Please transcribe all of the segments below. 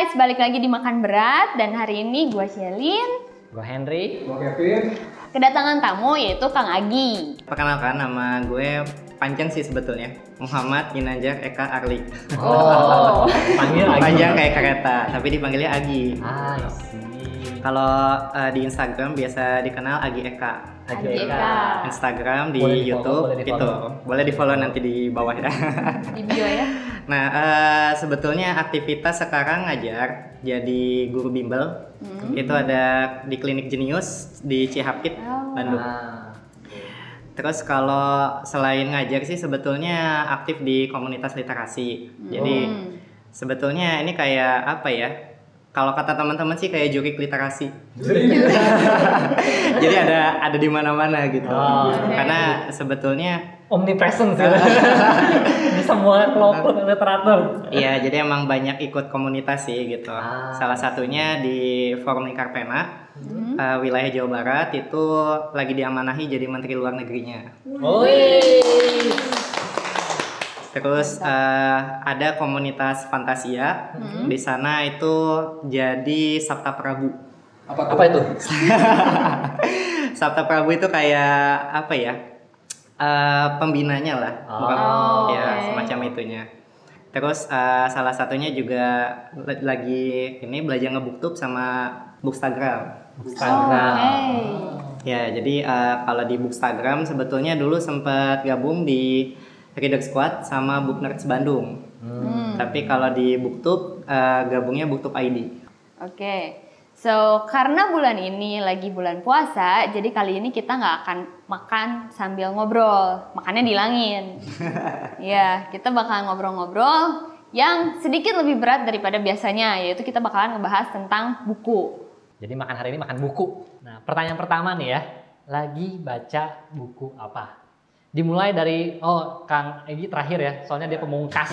guys, balik lagi di Makan Berat dan hari ini gue Shelin Gue Henry. Gue Kevin. kedatangan tamu yaitu Kang Agi. Perkenalkan nama gue panjang sih sebetulnya Muhammad Ginanjar Eka Arli Oh, Panggil lagi. Panjang kayak kereta tapi dipanggilnya Agi Ah. Kalau eh, di Instagram biasa dikenal Agi Eka Agi Eka. Instagram di Boleh di-follow, YouTube boleh di-follow. itu boleh di follow nanti di bawah ya di bio ya. Nah eh, sebetulnya aktivitas sekarang ngajar jadi guru bimbel Hmm. itu ada di klinik Jenius di Cihapit Oh. Bandung Ah, Terus kalau selain ngajar sih sebetulnya aktif di komunitas literasi. Jadi Hmm. sebetulnya ini kayak apa ya? Kalau kata teman-teman sih kayak jurik literasi. Jadi ada ada di mana-mana gitu. Oh. Karena sebetulnya omnipresent sih. di semua kelompok literatur. iya jadi emang banyak ikut komunitas sih gitu. Ah. Salah satunya di Forum Lingkar Pena Hmm. eh, wilayah Jawa Barat itu lagi diamanahi jadi menteri luar negerinya. Wih. Terus eh, ada komunitas Fantasia. Di sana itu jadi Sabta Prabu. Apa, Apa itu? Sabta Prabu itu kayak apa ya? Eh, pembinanya lah, bukan Oh, ya oke. semacam itunya. Terus eh, salah satunya juga lagi ini belajar ngebooktube sama Bookstagram. Instagram. Oke. Ya, jadi eh, kalau di Bookstagram sebetulnya dulu sempat gabung di Reader Squad sama Book Nerds Bandung. Hmm. Tapi kalau di Booktube eh, gabungnya Booktube ID. Oke. So, karena bulan ini lagi bulan puasa, jadi kali ini kita nggak akan makan sambil ngobrol. Makannya dilangin. Ya, kita bakal ngobrol-ngobrol yang sedikit lebih berat daripada biasanya, yaitu kita bakalan ngebahas tentang buku. Jadi makan hari ini makan buku. Nah, pertanyaan pertama nih ya. Lagi baca buku apa? Dimulai dari oh Kang Egi terakhir ya, soalnya dia pemungkas.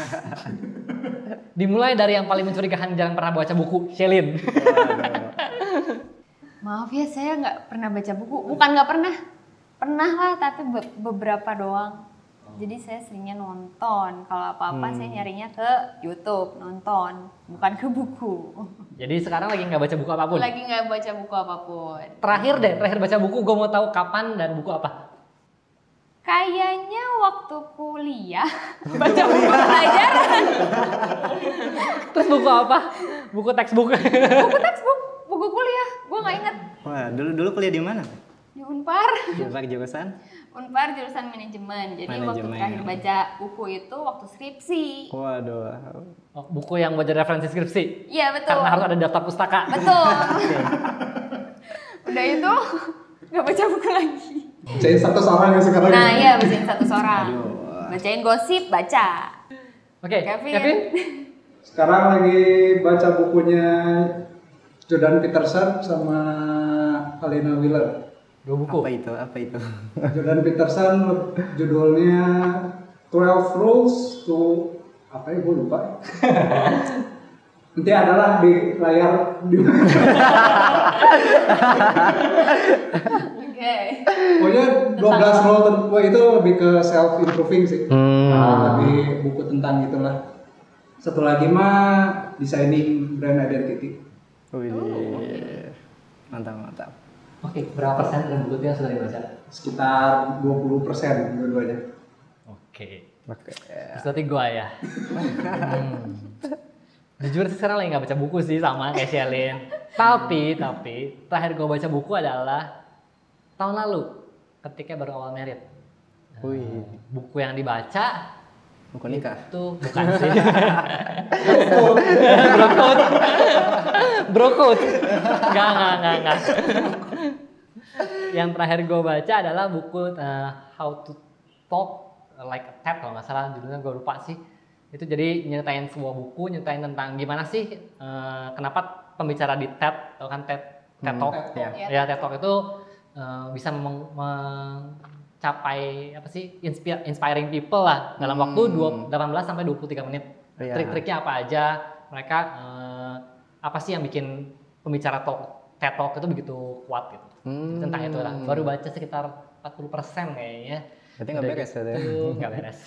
Dimulai dari yang paling mencurigakan jarang pernah baca buku, Shelin. Maaf ya, saya nggak pernah baca buku. Bukan nggak pernah, pernah lah, tapi be- beberapa doang. Jadi saya seringnya nonton. Kalau apa-apa saya nyarinya ke YouTube nonton, bukan ke buku. Jadi sekarang lagi nggak baca buku apa pun. Lagi nggak baca buku apa pun. Terakhir deh, terakhir baca buku gue mau tahu kapan dan buku apa. Kayaknya waktu kuliah baca buku pelajaran, Terus buku apa? Buku textbook. buku textbook, buku kuliah. Gue nggak inget Wah, dulu dulu kuliah di mana? di Unpar. Jurusan jurusan? Unpar jurusan manajemen. Jadi waktu Manajemen. terakhir baca buku itu waktu skripsi. Waduh. Oh, buku yang buat referensi skripsi. Iya betul. Karena harus ada daftar pustaka. Betul. Udah itu nggak baca buku lagi. Bacain satu orang yang sekarang. Nah iya bacain satu seorang. Bacain gosip baca. Oke, Kevin. Kevin. Sekarang lagi baca bukunya Jordan Peterson sama Alina Wheeler. Dua buku. Apa itu? Apa itu? Jordan Peterson judulnya 12 Rules to apa ya gue lupa. Nanti adalah di layar di Oke. Pokoknya 12 rule ten- wah, itu lebih ke self improving sih. Ah. Lebih buku tentang itulah. Satu lagi mah designing brand identity. Wih. Mantap, mantap. Oke, berapa persen dari buku itu yang sudah dibaca? Sekitar 20% dua-duanya. Oke. Oke. Terus berarti gua ya. Hmm. Jujur sih sekarang lagi nggak baca buku sih sama kayak Shelin. Tapi, tapi terakhir gua baca buku adalah tahun lalu ketika baru awal merit. Wih. Buku yang dibaca Buku nikah. itu bukan sih. Brokot. Brokot. Enggak, enggak, enggak, enggak. Yang terakhir gue baca adalah buku uh, How to Talk Like a TED kalau nggak salah judulnya gue lupa sih. Itu jadi nyeritain sebuah buku, nyeritain tentang gimana sih uh, kenapa pembicara di TED atau kan TED TED Talk. ya. Ya TED Talk itu uh, bisa mencapai apa sih inspir- inspiring people lah dalam waktu dua- 18 sampai 23 menit. Iya. Trik-triknya apa aja? Mereka eh, apa sih yang bikin pembicara talk TED Talk itu begitu kuat gitu. Hmm. Tentang itu lah. Baru baca sekitar 40% kayaknya. Berarti nggak beres ya? nggak beres.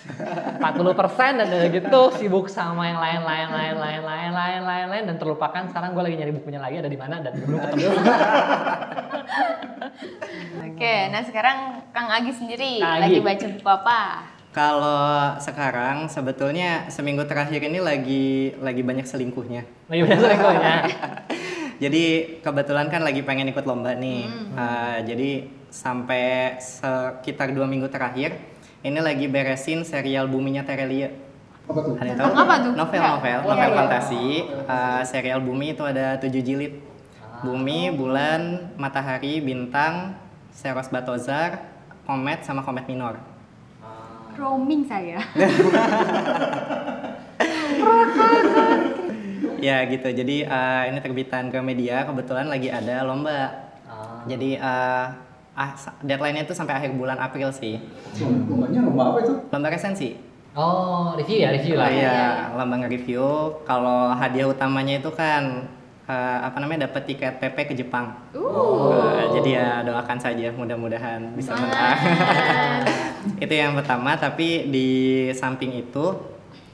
40 persen dan udah gitu sibuk sama yang lain, lain, lain, lain, lain, lain, lain, lain dan terlupakan. Sekarang gue lagi nyari bukunya lagi ada di mana dan belum ketemu. Oke, nah sekarang Kang Agi sendiri Kang Agi. lagi baca buku apa? Kalau sekarang sebetulnya seminggu terakhir ini lagi lagi banyak selingkuhnya. Lagi banyak selingkuhnya. jadi kebetulan kan lagi pengen ikut lomba nih. Hmm. Uh, jadi sampai sekitar dua minggu terakhir ini lagi beresin serial Buminya Terelia. Apa tuh? Ada yang tahu? Tentang apa tuh? Novel, Enggak. novel, Iya, novel iya. fantasi. Uh, serial Bumi itu ada tujuh jilid. Bumi, bulan, matahari, bintang, Seros Batozar, komet sama komet minor. Roaming saya. Ya gitu. Jadi uh, ini terbitan Gramedia kebetulan lagi ada lomba. Ah. Jadi uh, ah, deadline-nya itu sampai akhir bulan April sih. Lombanya lomba apa itu? Lomba resensi. oh review ya review lah Oh iya, lomba nge-review. Kalau hadiah utamanya itu kan uh, apa namanya dapat tiket PP ke Jepang. Uh, jadi ya doakan saja mudah-mudahan bisa menang. itu yang pertama, tapi di samping itu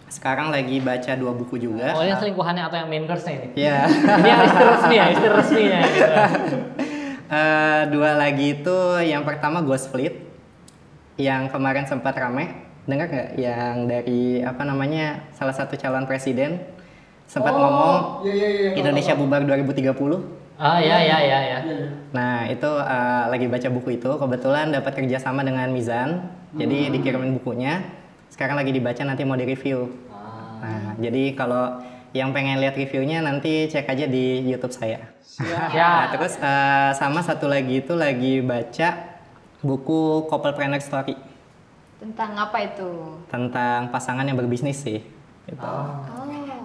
sekarang lagi baca dua buku juga. oh ini selingkuhannya atau yang main course-nya ini Ya. ini yang istri resmi ya istri resminya gitu Eh, dua lagi itu yang pertama Ghost Fleet yang kemarin sempat rame. Dengar nggak? Yang dari apa namanya salah satu calon presiden sempat ngomong Iya iya iya. Indonesia bubar 2030 oh ya ya ya ya. Nah itu eh, lagi baca buku itu kebetulan dapat kerjasama dengan Mizan jadi dikirimin bukunya. Sekarang lagi dibaca nanti mau direview nah jadi kalau yang pengen lihat reviewnya nanti cek aja di YouTube saya Nah, ya terus eh, sama satu lagi itu lagi baca buku Couplepreneur Story Tentang apa itu? tentang pasangan yang berbisnis sih. Gitu. Oh.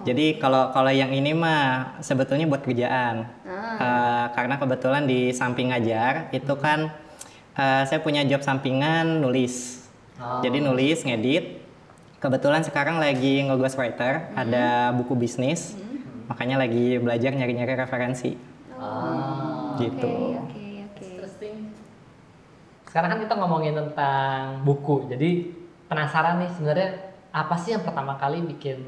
Jadi kalau kalau yang ini mah sebetulnya buat kerjaan. Eh, karena kebetulan di samping ngajar itu kan eh, saya punya job sampingan nulis. Jadi nulis, ngedit. Kebetulan sekarang lagi nge writer, ada buku bisnis. Makanya lagi belajar nyari-nyari referensi. Ah. Gitu. Oke, oke. sekarang kan kita ngomongin tentang buku jadi penasaran nih sebenarnya apa sih yang pertama kali bikin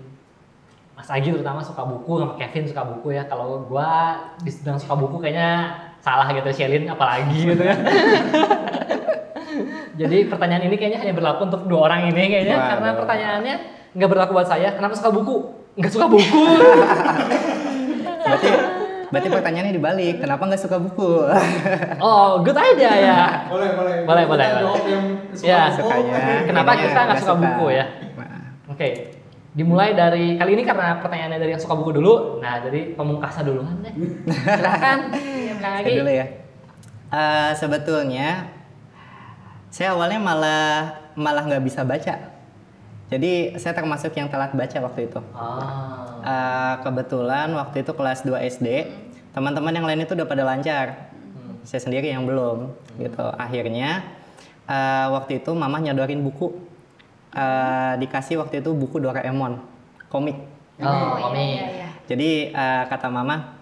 Mas Agi terutama suka buku sama Kevin suka buku ya kalau gua dibilang suka buku kayaknya salah gitu Shelin apalagi gitu ya jadi pertanyaan ini kayaknya hanya berlaku untuk dua orang ini kayaknya Waduh. karena pertanyaannya nggak berlaku buat saya kenapa suka buku nggak suka buku Berarti berarti pertanyaannya dibalik, kenapa nggak suka buku? oh good idea ya Boleh boleh. Boleh, boleh, boleh. Jawab yang suka Ya, buku. Sukanya. Kenapa kita nggak suka buku ya? Nah, Oke, dimulai dari kali ini karena pertanyaannya dari yang suka buku dulu. Nah, jadi pemungkasnya duluan deh. Silakan. Kang saya Agi. dulu ya. Eh, sebetulnya saya awalnya malah malah nggak bisa baca. Jadi saya termasuk yang telat baca waktu itu. Ah. Eh, kebetulan waktu itu kelas 2 SD, teman-teman yang lain itu udah pada lancar. Saya sendiri yang belum gitu. Akhirnya eh, waktu itu mama nyodorin buku. Eh, dikasih waktu itu buku Doraemon, komik. Oh, komik. Jadi eh, kata mama,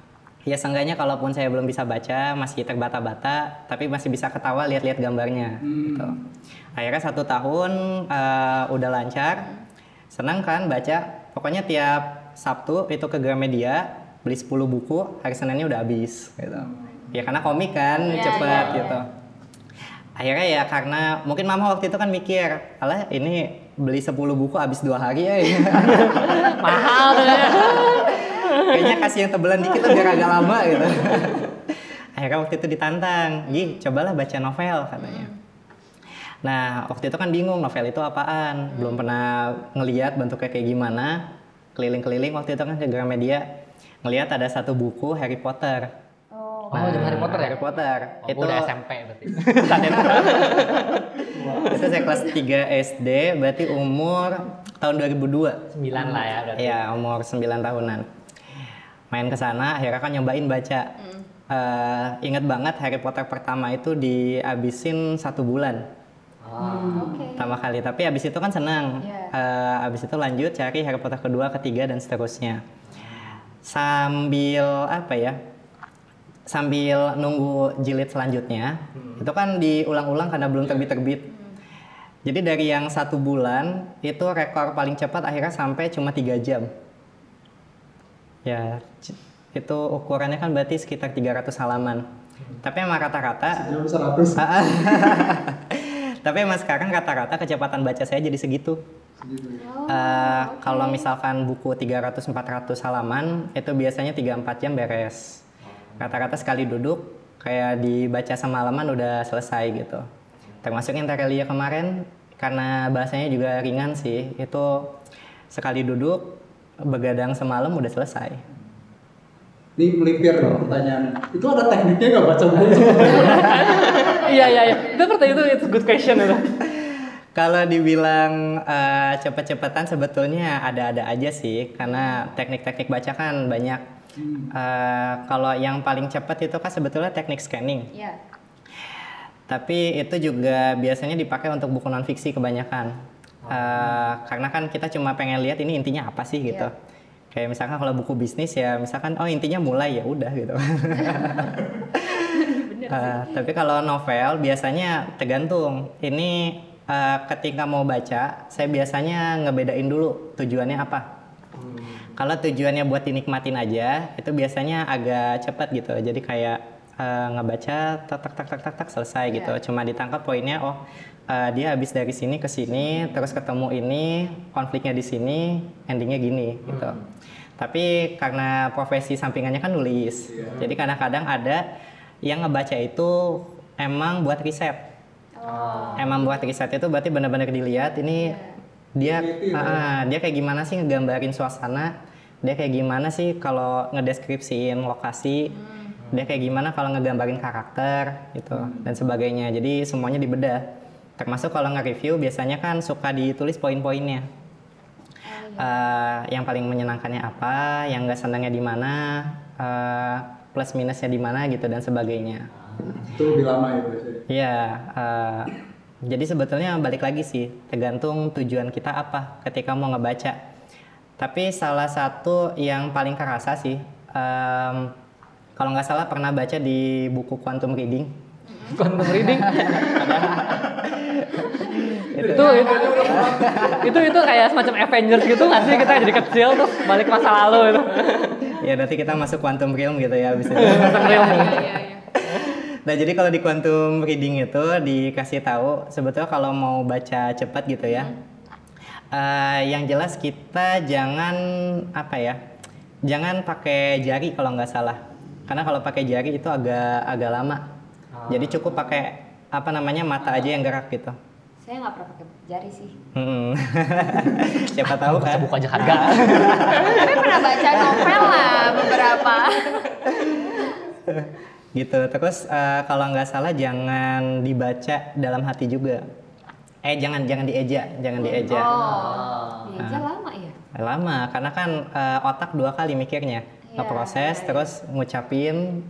ya seenggaknya kalaupun saya belum bisa baca, masih terbata-bata, tapi masih bisa ketawa lihat-lihat gambarnya. Gitu. Akhirnya satu tahun eh, udah lancar, senang kan baca. Pokoknya tiap Sabtu itu ke Gramedia beli 10 buku, hari Seninnya udah habis. Gitu. Ya karena komik kan Iya, cepet iya, gitu. Akhirnya ya karena mungkin mama waktu itu kan mikir, alah ini beli 10 buku habis dua hari ya. Mahal tuh ya. kayaknya kasih yang tebelan dikit lah biar agak lama gitu akhirnya waktu itu ditantang Gih cobalah baca novel katanya nah waktu itu kan bingung novel itu apaan belum pernah ngeliat bentuknya kayak gimana keliling-keliling waktu itu kan ke Gramedia ngeliat ada satu buku Harry Potter Oh. Oh, zaman Harry Potter ya? Harry Potter Oh, itu udah SMP berarti. Saat itu. itu saya kelas 3 SD berarti umur tahun 2002 Sembilan lah ya berarti. Iya, umur 9 tahunan. Main ke sana, akhirnya kan nyobain baca. Eh, ingat banget Harry Potter pertama itu dihabisin satu bulan Oh. Oke. pertama kali. Tapi habis itu kan senang. Iya. Eh, habis itu lanjut cari Harry Potter kedua, ketiga dan seterusnya. Sambil apa ya? Sambil nunggu jilid selanjutnya, itu kan diulang-ulang karena belum terbit-terbit. Jadi dari yang satu bulan itu rekor paling cepat akhirnya sampai cuma tiga jam. Ya, itu ukurannya kan berarti sekitar 300 halaman. Tapi emang rata-rata Jam 100 Tapi emang sekarang rata-rata kecepatan baca saya jadi segitu. segitu ya. Eh, Kalau misalkan buku 300-400 halaman, itu biasanya 3-4 jam beres. Rata-rata sekali duduk, kayak dibaca semalaman udah selesai gitu. Termasuk Interrelia kemarin, karena bahasanya juga ringan sih, itu sekali duduk, begadang semalam udah selesai. Ini melipir nih pertanyaannya. Itu ada tekniknya nggak baca buku? iya iya iya. Itu pertanyaan itu itu good question itu. Kalau dibilang eh, cepet-cepetan sebetulnya ada-ada aja sih, karena teknik-teknik baca kan banyak. Eh, kalau yang paling cepat itu kan sebetulnya teknik scanning. Iya. Tapi itu juga biasanya dipakai untuk buku non fiksi kebanyakan. Eh, karena kan kita cuma pengen lihat ini intinya apa sih gitu. Kayak misalkan kalau buku bisnis ya misalkan oh intinya mulai ya udah gitu. Eh, tapi kalau novel biasanya tergantung. Ini eh, ketika mau baca, saya biasanya ngebedain dulu tujuannya apa. Kalau tujuannya buat dinikmatin aja, itu biasanya agak cepat gitu. Jadi kayak eh, ngebaca tak tak tak tak tak tak selesai gitu. Cuma ditangkap poinnya, oh eh, dia habis dari sini ke sini, terus ketemu ini, konfliknya di sini, endingnya gini gitu. Tapi karena profesi sampingannya kan nulis, jadi kadang-kadang ada yang ngebaca itu emang buat riset. Emang buat riset itu berarti benar-benar dilihat ini dia Teliti, ah, dia kayak gimana sih ngegambarin suasana, dia kayak gimana sih kalau ngedeskripsiin lokasi, dia kayak gimana kalau ngegambarin karakter gitu dan sebagainya. Jadi semuanya dibedah. Termasuk kalau nge-review biasanya kan suka ditulis poin-poinnya. Eh, yang paling menyenangkannya apa, yang nggak senangnya di mana, eh, plus minusnya di mana gitu dan sebagainya. Itu lebih lama ya biasanya. Iya, eh, jadi sebetulnya balik lagi sih, tergantung tujuan kita apa ketika mau ngebaca. Tapi salah satu yang paling kerasa sih, em, kalau nggak salah pernah baca di buku Quantum Reading. Quantum reading. itu, itu itu itu kayak semacam Avengers gitu nggak sih kita jadi kecil terus balik ke masa lalu itu. Ya nanti kita masuk Quantum Realm gitu ya abis itu. Quantum realm. Iya, iya, iya. Nah jadi kalau di quantum reading itu dikasih tahu sebetulnya kalau mau baca cepat gitu ya, eh, yang jelas kita jangan apa ya, jangan pakai jari kalau nggak salah, karena kalau pakai jari itu agak agak lama. Jadi cukup pakai apa namanya mata aja yang gerak gitu. Saya nggak pernah pakai jari sih. Hmm. Siapa tahu kan? buku aja kagak. Tapi pernah baca novel lah beberapa. gitu terus eh, kalau nggak salah jangan dibaca dalam hati juga eh jangan jangan dieja jangan dieja Oh, iya lama ya. lama karena kan eh, otak dua kali mikirnya Iya, ngeproses terus ngucapin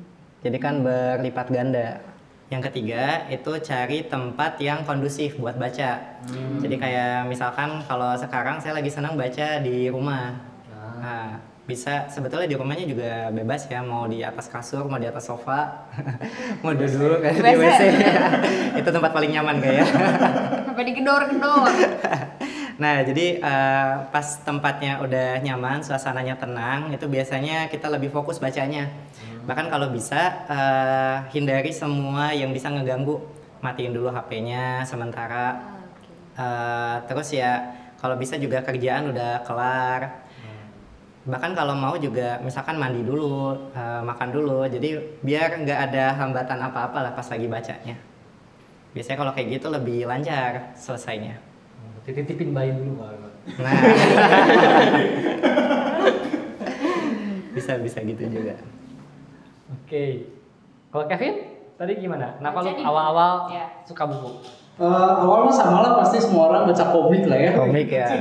jadi kan berlipat ganda yang ketiga itu cari tempat yang kondusif buat baca. Jadi kayak misalkan kalau sekarang saya lagi senang baca di rumah. Nah, bisa sebetulnya di rumahnya juga bebas ya mau di atas kasur mau di atas sofa mau duduk kayak di WC itu tempat paling nyaman kayak Sampai digedor-gedor. nah jadi eh, pas tempatnya udah nyaman suasananya tenang itu biasanya kita lebih fokus bacanya bahkan kalau bisa eh, hindari semua yang bisa ngeganggu. Matiin dulu HP-nya sementara. Eh, terus ya kalau bisa juga kerjaan udah kelar. Bahkan kalau mau juga misalkan mandi dulu eh, makan dulu. Jadi biar nggak ada hambatan apa-apa lah pas lagi bacanya. Biasanya kalau kayak gitu lebih lancar selesainya. Titipin bayi dulu kalau nah. Bisa bisa gitu juga Oke. Kalau Kevin tadi gimana? Kenapa lu awal-awal Iya. suka buku? Eh, awal mah sama lah pasti semua orang baca komik lah ya. komik ya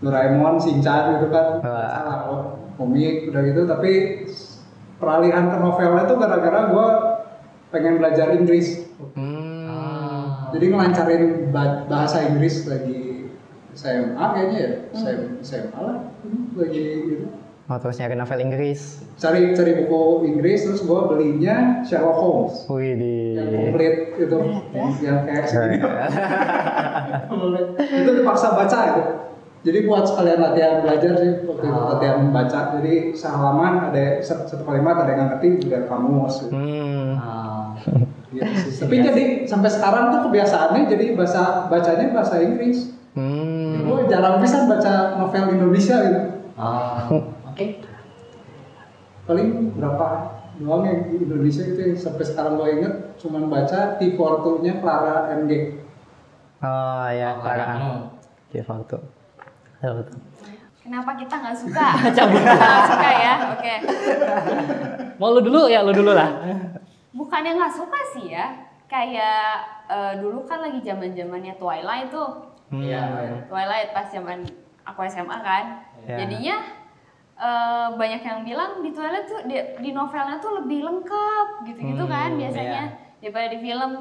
Doraemon, Shinchan gitu kan. Wah. Salah oh, komik udah gitu tapi peralihan ke novelnya tuh gara-gara gua pengen belajar Inggris. hmm. Jadi ngelancarin ba- bahasa Inggris lagi SMA kayaknya ya. SMA, SMA lah lagi gitu. Oh, terus nyari novel Inggris. cari cari buku Inggris terus gue belinya Sherlock Holmes Wih di. yang komplit itu yang kayak segini itu dipaksa baca itu jadi buat sekalian latihan belajar sih waktu itu latihan baca jadi sehalaman ada satu kalimat ada yang ngerti juga kamus gitu. Hmm. Ah. Gitu sih. tapi jadi sampai sekarang tuh kebiasaannya jadi bahasa bacanya bahasa Inggris Hmm. gue jarang bisa baca novel Indonesia gitu Ah. Oke. paling berapa doang yang di Indonesia itu yang sampai sekarang gue inget cuman baca T nya Clara MG Oh ya, Oh, Clara. hmm. Di foto. Betul, betul. Kenapa kita nggak suka? Nggak suka ya, oke. Mau lu dulu ya, lu dulu lah. Bukannya nggak suka sih ya, kayak eh, dulu kan lagi zaman zamannya Twilight tuh. Iya. Twilight pas zaman aku SMA kan. Iya. Jadinya eh, banyak yang bilang di Twilight tuh di, di novelnya tuh lebih lengkap gitu-gitu Hmm, kan biasanya daripada di film.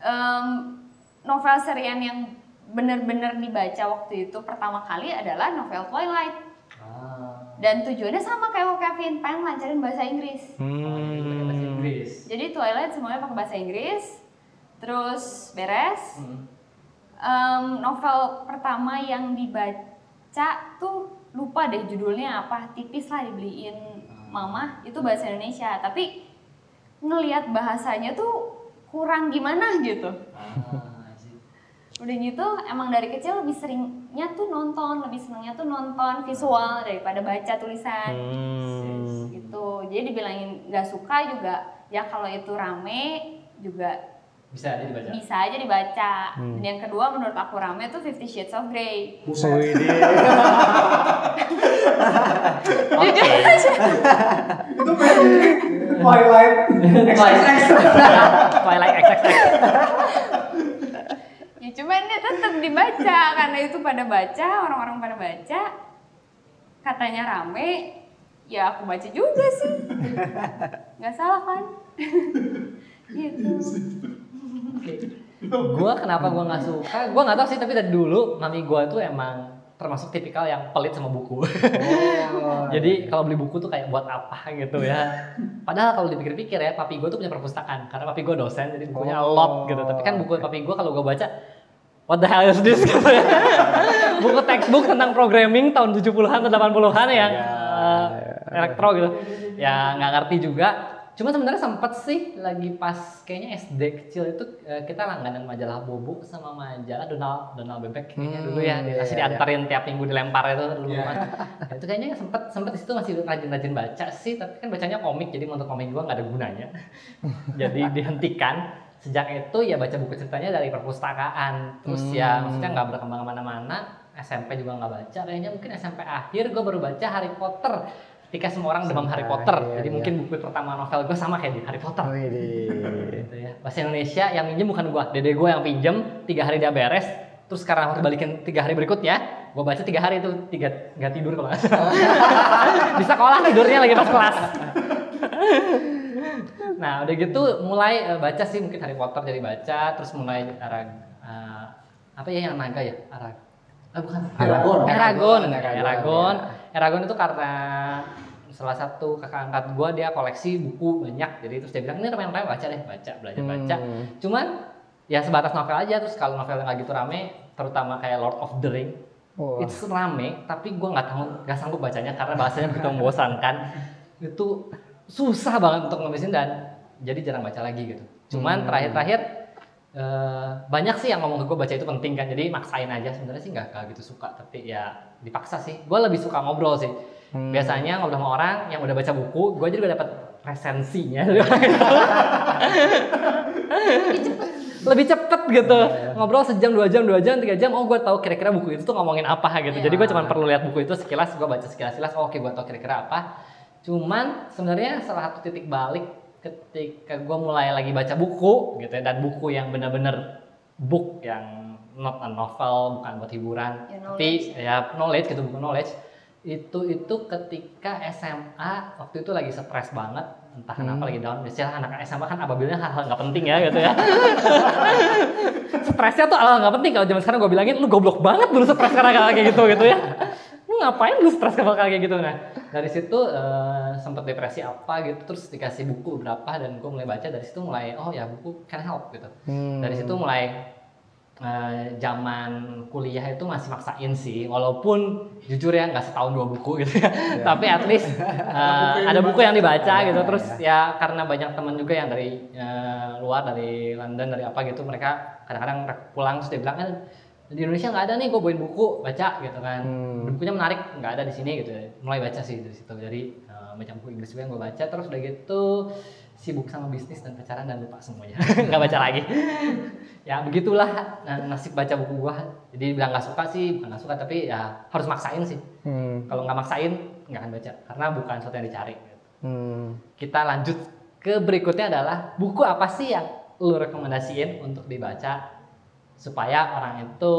Em, novel serian yang bener-bener dibaca waktu itu pertama kali adalah novel Twilight. Ah. Dan tujuannya sama kayak Kevin, pengen lancarin bahasa Inggris. Hmm. Bahasa Inggris. Jadi Twilight semuanya pakai bahasa Inggris, terus beres. Hmm. Em, novel pertama yang dibaca tuh lupa deh judulnya apa, tipis lah dibeliin mama itu bahasa Indonesia, tapi ngelihat bahasanya tuh kurang gimana gitu. Ah. Udah gitu emang dari kecil lebih seringnya tuh nonton, lebih senangnya tuh nonton visual daripada baca tulisan Hmm. gitu. Jadi dibilangin nggak suka juga ya kalau itu rame juga Bisa aja dibaca. bisa aja dibaca. Dan yang kedua menurut aku rame tuh Fifty Shades of Grey. Buset. Di. Jujur aja. itu kayak Twilight XXX Twilight XXX. ya cuman dia tetap dibaca karena itu pada baca, orang-orang pada baca. Katanya rame, ya aku baca juga sih. Nggak salah kan? gitu. Gua kenapa gua nggak suka? Gua nggak tahu sih tapi dari dulu mami gua tuh emang termasuk tipikal yang pelit sama buku. Jadi kalau beli buku tuh kayak buat apa gitu ya. Padahal kalau dipikir-pikir ya, papi gue tuh punya perpustakaan karena papi gue dosen jadi bukunya a lot gitu. Tapi kan buku papi gue kalau gue baca What the hell is this gitu ya. buku textbook tentang programming tahun 70-an atau 80-an yang eh, elektro gitu. Ya nggak ngerti juga. Cuma sebenarnya sempet sih lagi pas kayaknya SD kecil itu eh, kita langganan majalah Bobo sama majalah Donald Donald Bebek kayaknya Hmm, dulu ya iya, masih iya. diantarin tiap minggu dilempar itu dulu Iya. kan. Nah, itu kayaknya sempet sempet di situ masih rajin-rajin baca sih tapi kan bacanya komik jadi menurut komik gua nggak ada gunanya jadi dihentikan sejak itu ya baca buku ceritanya dari perpustakaan terus ya Hmm. maksudnya nggak berkembang ke mana-mana SMP juga nggak baca kayaknya mungkin SMP akhir gue baru baca Harry Potter ketika semua orang demam Harry Potter. akhir, jadi iya. mungkin buku pertama novel gue sama kayak di Harry Potter. Wih di. gitu ya. Bahasa Indonesia yang minjem bukan gua. Dede gue yang pinjem tiga hari dia beres. Terus sekarang harus balikin tiga hari berikutnya gue baca tiga hari itu tiga nggak tidur kalau nggak salah. Di sekolah tidurnya lagi pas kelas. Nah udah gitu mulai eh, baca sih mungkin Harry Potter jadi baca. Terus mulai arah eh, apa ya yang naga ya? Arah ah, bukan. Eragon. Eragon, Eragon, Eragon, ya. Eragon itu karena salah satu kakak angkat gua dia koleksi buku banyak jadi terus dia bilang ini rame-rame baca deh baca belajar baca Hmm. cuman ya sebatas novel aja terus kalau novel yang nggak gitu rame terutama kayak Lord of the Ring Wah. itu rame tapi gua nggak tahu nggak sanggup bacanya karena bahasanya begitu membosankan itu susah banget untuk ngabisin dan jadi jarang baca lagi gitu cuman Hmm. Eh, banyak sih yang ngomong ke gue baca itu penting kan. Jadi maksain aja. Sebenarnya sih nggak gitu suka tapi ya dipaksa sih. Gue lebih suka ngobrol sih. Hmm. biasanya ngobrol sama orang yang udah baca buku gue juga dapat resensinya. Lebih cepet. Gitu. Ngobrol sejam dua jam dua jam tiga jam oh gue tahu kira-kira buku itu tuh ngomongin apa gitu. Jadi gue cuma perlu lihat buku itu sekilas gue baca sekilas sekilas oh, oke gue tahu kira-kira apa. Cuman sebenarnya salah satu titik balik ketika gue mulai lagi baca buku gitu ya dan buku yang benar-benar book yang not a novel bukan buat hiburan Ya, tapi knowledge. ya. knowledge gitu buku knowledge. Itu itu ketika SMA waktu itu lagi stres banget entah kenapa lagi down. Biasanya anak SMA kan apabila hal-hal nggak penting ya gitu ya. Stresnya tuh hal nggak penting. Kalau zaman sekarang gue bilangin lu goblok banget dulu stres karena kayak gitu gitu ya. Lu ngapain lu stres kalau kayak gitu? Nah dari situ eh, sempat depresi apa gitu terus dikasih buku berapa dan gue mulai baca dari situ mulai oh ya buku can help gitu. Hmm. dari situ mulai eh, zaman kuliah itu masih maksain sih walaupun jujur ya nggak setahun dua buku gitu ya. Tapi at least eh, ada buku yang dibaca gitu. Terus ya karena banyak teman juga yang dari eh, luar dari London dari apa gitu mereka kadang-kadang pulang terus dia bilang "Eh, di Indonesia nggak ada nih gue bawain buku baca gitu kan. Hmm. bukunya menarik nggak ada di sini gitu. Mulai baca sih dari situ. Jadi eh, baca buku Inggris juga yang gue baca terus udah gitu sibuk sama bisnis dan pacaran dan lupa semuanya. Nggak baca lagi? Ya begitulah nah, nasib baca buku gua. Jadi bilang nggak suka sih bukan nggak suka tapi ya harus maksain sih. Hmm. kalau nggak maksain nggak akan baca karena bukan sesuatu yang dicari. Hmm. kita lanjut ke berikutnya adalah buku apa sih yang lu rekomendasiin untuk dibaca supaya orang itu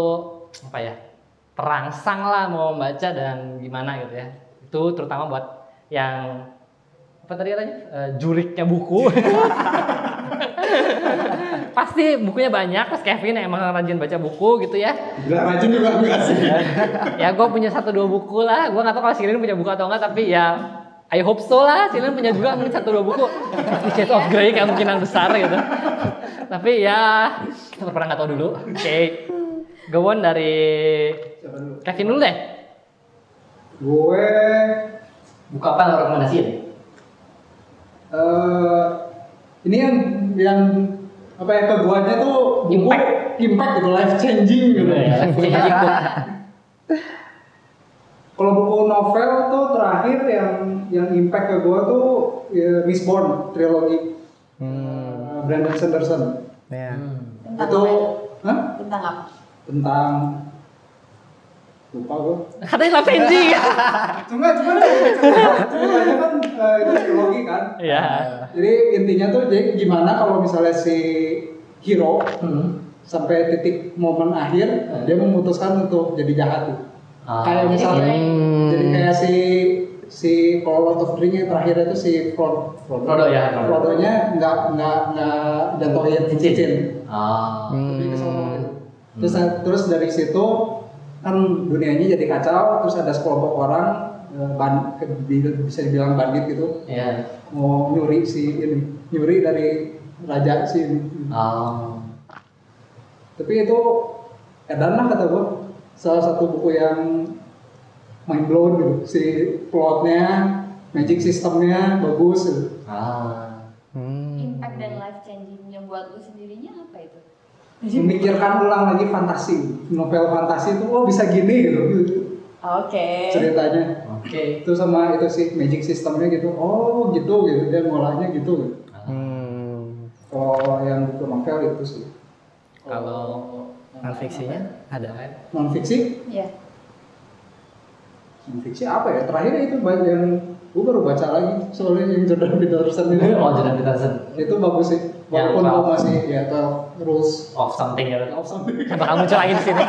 apa ya terangsang lah mau membaca dan gimana gitu ya. Itu terutama buat yang apa tadi katanya? Eh, juriknya buku. Pasti bukunya banyak terus Kevin emang rajin baca buku gitu ya. Gila rajin juga enggak sih. ya gue punya satu dua buku lah. Gue nggak tahu kalau Silin punya buku atau enggak tapi ya I hope so lah. Silin punya juga mungkin satu dua buku. Fifty Shades of Grey kemungkinan besar gitu. Tapi ya kita pernah nggak tahu dulu. Oke. Gawon dari Siapa dulu? Kevin dulu deh. Gue buku apa yang lo rekomendasiin eh ini yang yang apa ya ke guanya tuh buku Impact. impact gitu life changing gitu. ya. Kalau buku novel tuh terakhir yang yang impact ke gua tuh ya, Miss Born trilogi Hmm. eh, Brandon Sanderson. Ya. Tentang itu apa? Hah? Tentang apa? tentang lupa gua. katanya life changing Cuma cuma ceritanya kan eh, itu trilogi kan. ya Jadi intinya tuh jadi gimana kalau misalnya si hero hmm. sampai titik momen akhir Hmm. dia memutuskan untuk jadi jahat tuh. Ah, kayak misalnya. Hmm. jadi kayak si si kalau Lord of the Ring yang terakhir itu si Frodo Frodo, ya, Frodo. Frodo-nya nggak nggak nggak jatuhin cincin ah lebih Hmm. gitu. terus terus dari situ kan dunianya jadi kacau terus ada sekelompok orang eh, ban, bisa dibilang bandit gitu ya mau nyuri si ini nyuri dari raja si ini. ah tapi itu edan lah kata gua salah satu buku yang mind blown gitu si plotnya magic sistemnya bagus gitu. ah Hmm. Impact dan life changingnya buat lu sendirinya apa itu? Memikirkan ulang lagi fantasi. Novel fantasi itu oh bisa gini gitu. Oke. ceritanya. Oke. Itu sama itu sih magic sistemnya gitu. Oh gitu gitu. Dia ngolahnya gitu, gitu. Hmm. kalau yang buku novel itu sih. Kalau Non fiksinya ada. non fiksi Iya. non fiksi apa ya? Terakhir itu banyak yang gue baru baca lagi. Soalnya yang Jordan Peterson ini. Oh Jordan Peterson. Itu bagus sih walaupun gue masih ya 12 rules of something ya of something bakal muncul lagi di sini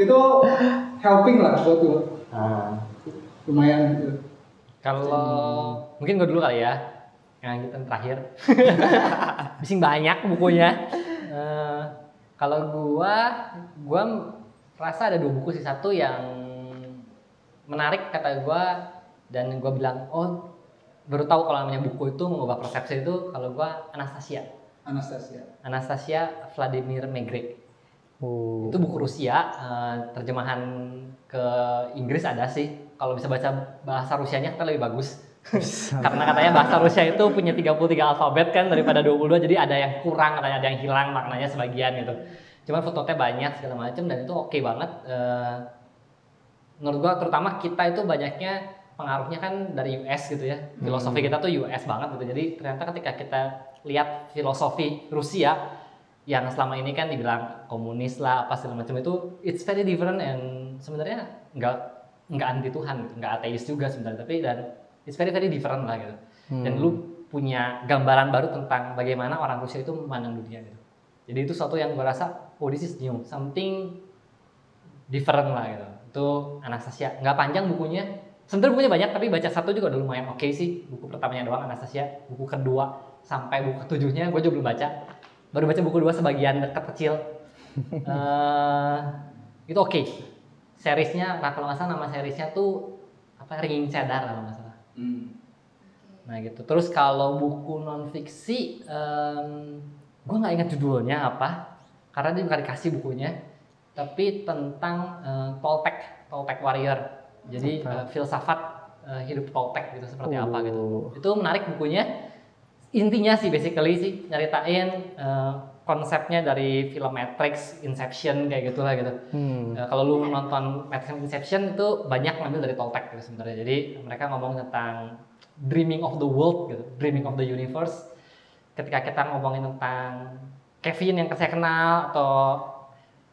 itu helping lah buat gue Ah. lumayan gitu. Kalau mungkin gue dulu kali ya, yang kita terakhir. Bising banyak bukunya. Eh, kalau gua, gua rasa ada dua buku sih. Satu yang menarik kata gua dan gua bilang, oh baru tahu kalau namanya buku itu mengubah persepsi itu kalau gua Anastasia. Anastasia Anastasia Vladimir Megre. Oh. Itu buku Rusia, eh, terjemahan ke Inggris ada sih. Kalau bisa baca bahasa Rusianya kan lebih bagus. Karena katanya bahasa Rusia itu punya 33 alfabet kan daripada 22, jadi ada yang kurang, katanya ada yang hilang maknanya sebagian gitu. Cuman footnote-nya banyak segala macam dan itu oke banget. Eh, menurut gua terutama kita itu banyaknya pengaruhnya kan dari US gitu ya. Filosofi kita tuh US banget gitu. Jadi ternyata ketika kita lihat filosofi Rusia yang selama ini kan dibilang komunis lah apa segala macam itu it's very different and sebenarnya nggak nggak anti Tuhan gitu, nggak ateis juga sebenarnya tapi dan it's very very different lah gitu. Dan lu punya gambaran baru tentang bagaimana orang Rusia itu memandang dunia gitu. Jadi itu suatu yang gue rasa oh this is new. Something different lah gitu. Itu Anastasia. Nggak panjang bukunya sebenarnya bukunya banyak tapi baca satu juga udah lumayan oke sih buku pertamanya doang Anastasia buku kedua sampai buku ketujuhnya gue juga belum baca baru baca buku dua sebagian dekat kecil Eh, itu oke seriesnya nah kalau nggak salah nama seriesnya tuh apa ringing cedar kalau nggak salah. Hmm. Nah gitu. Terus kalau buku non fiksi, gue nggak ingat judulnya apa, karena dia bukan dikasih bukunya, tapi tentang uh, Toltec, Toltec Warrior. Jadi uh, filsafat uh, hidup Toltec gitu seperti apa gitu. Itu menarik bukunya. Intinya sih basically sih nyeritain uh, konsepnya dari film Matrix, Inception kayak gitulah gitu. Hmm. Uh, kalau lu nonton Matrix Inception itu banyak ngambil dari Toltec gitu sebenarnya. Jadi mereka ngomong tentang dreaming of the world gitu, dreaming of the universe. Ketika kita ngomongin tentang Kevin yang saya kenal atau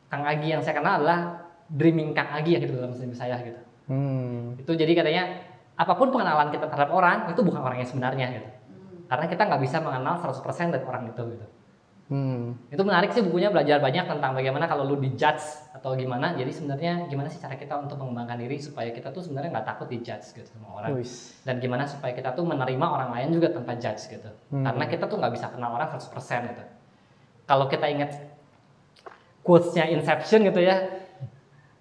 Kang Agi yang saya kenal adalah dreaming Kang Agi ya gitu dalam sini saya gitu. Hmm. Itu jadi katanya apa pun pengenalan kita terhadap orang itu bukan orangnya sebenarnya gitu. Karena kita nggak bisa mengenal 100% dari orang itu gitu. Hmm. Itu menarik sih bukunya belajar banyak tentang bagaimana kalau lu dijudge atau gimana. Jadi sebenarnya gimana sih cara kita untuk mengembangkan diri supaya kita tuh sebenarnya nggak takut dijudge gitu sama orang. Wis. Dan gimana supaya kita tuh menerima orang lain juga tanpa judge gitu. Hmm. Karena kita tuh nggak bisa kenal orang 100% gitu. Kalau kita ingat quotes-nya Inception gitu ya.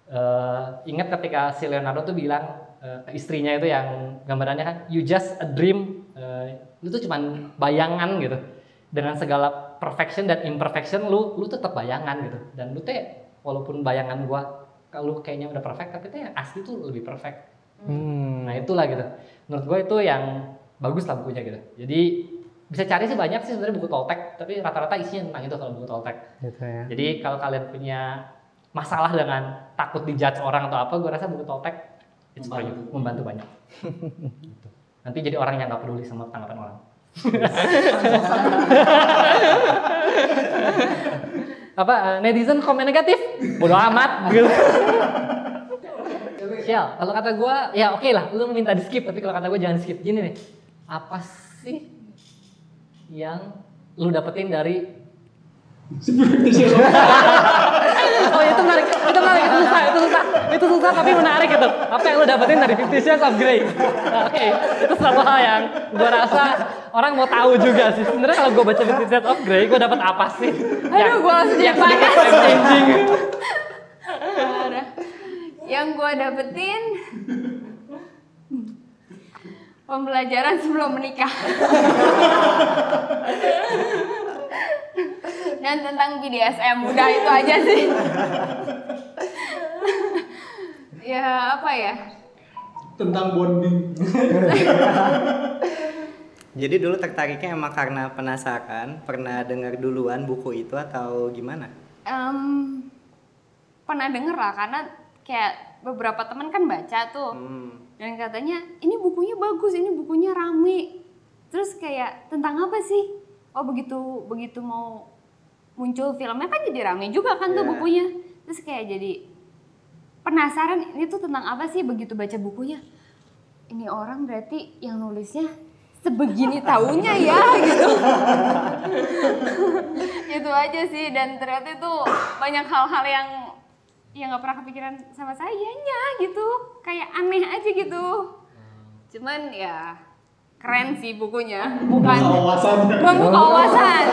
Eh, ingat ketika si Leonardo tuh bilang ke istrinya itu yang gambarannya kan you just a dream. Eh, lu tuh cuman bayangan gitu. Dengan segala perfection dan imperfection lu lu tetap bayangan gitu. Dan lu teh walaupun bayangan gua kalau kayaknya udah perfect tapi teh asli tuh lebih perfect. Hmm. nah itulah gitu. Menurut gua itu yang bagus lah bukunya gitu. Jadi bisa cari sih banyak sih sebenarnya buku Toltec tapi rata-rata isinya tentang itu kalau buku Toltec. Gitu ya. jadi kalau kalian punya masalah dengan takut dijudge orang atau apa gua rasa buku Toltec it's for you. membantu banyak Gitu. nanti jadi orang yang nggak peduli sama tanggapan orang apa eh, netizen komen negatif bodo amat gitu kalau kata gua ya oke lah, lu minta di skip, tapi kalau kata gua jangan skip. Gini nih, apa sih yang lu dapetin dari menarik, itu susah, itu susah, itu susah tapi menarik itu. Apa yang lu dapetin dari Fifty Shades of Grey? Nah, Oke, itu satu hal yang gua rasa orang mau tahu juga sih. Sebenarnya kalau gua baca Fifty Shades of Grey, gua dapat apa sih? Aduh, gua langsung jadi panas. changing. Yang gue dapetin pembelajaran sebelum menikah. Dan tentang BDSM udah itu aja sih. ya apa ya? Tentang bonding. Jadi dulu tertariknya emang karena penasaran, pernah dengar duluan buku itu atau gimana? Em, pernah denger lah karena kayak beberapa teman kan baca tuh. Hmm. dan katanya ini bukunya bagus ini bukunya rame terus kayak tentang apa sih oh begitu begitu mau muncul filmnya kan jadi rame juga kan tuh Iya. bukunya terus kayak jadi penasaran ini tuh tentang apa sih begitu baca bukunya? Ini orang berarti yang nulisnya sebegini tahunya ya gitu. Itu aja sih dan ternyata itu banyak hal-hal yang yang nggak pernah kepikiran sama sayanya gitu. Kayak aneh aja gitu. Cuman ya keren sih bukunya. Bukan Wawasan. membuka wawasan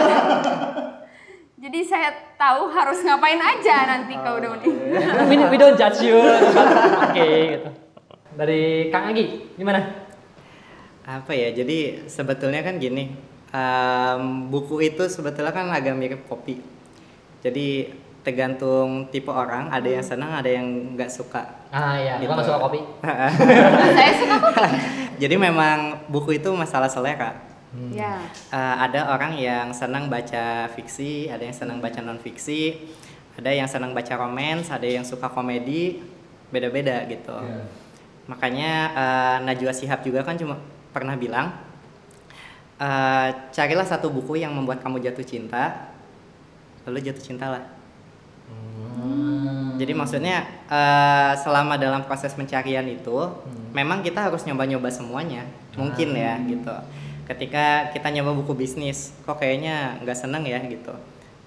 jadi saya tahu harus ngapain aja nanti kalau udah menikah we, we don't judge you. Oke gitu. Dari Kang Agi, gimana? Apa ya? Jadi sebetulnya kan gini, em, buku itu sebetulnya kan agak mirip kopi. Jadi tergantung tipe orang, ada yang senang, ada yang nggak suka. Ah iya, Gitu. gua nggak suka kopi. saya suka kok Jadi memang buku itu masalah selera. Ya. Eh, ada orang yang senang baca fiksi, ada yang senang baca non fiksi, ada yang senang baca romance, ada yang suka komedi, beda-beda gitu. Makanya eh, Najwa Shihab juga kan cuma pernah bilang, eh, carilah satu buku yang membuat kamu jatuh cinta, lalu jatuh cintalah. Jadi maksudnya eh, selama dalam proses pencarian itu, memang kita harus nyoba-nyoba semuanya, mungkin ya gitu. Ketika kita nyoba buku bisnis, kok kayaknya nggak seneng ya gitu.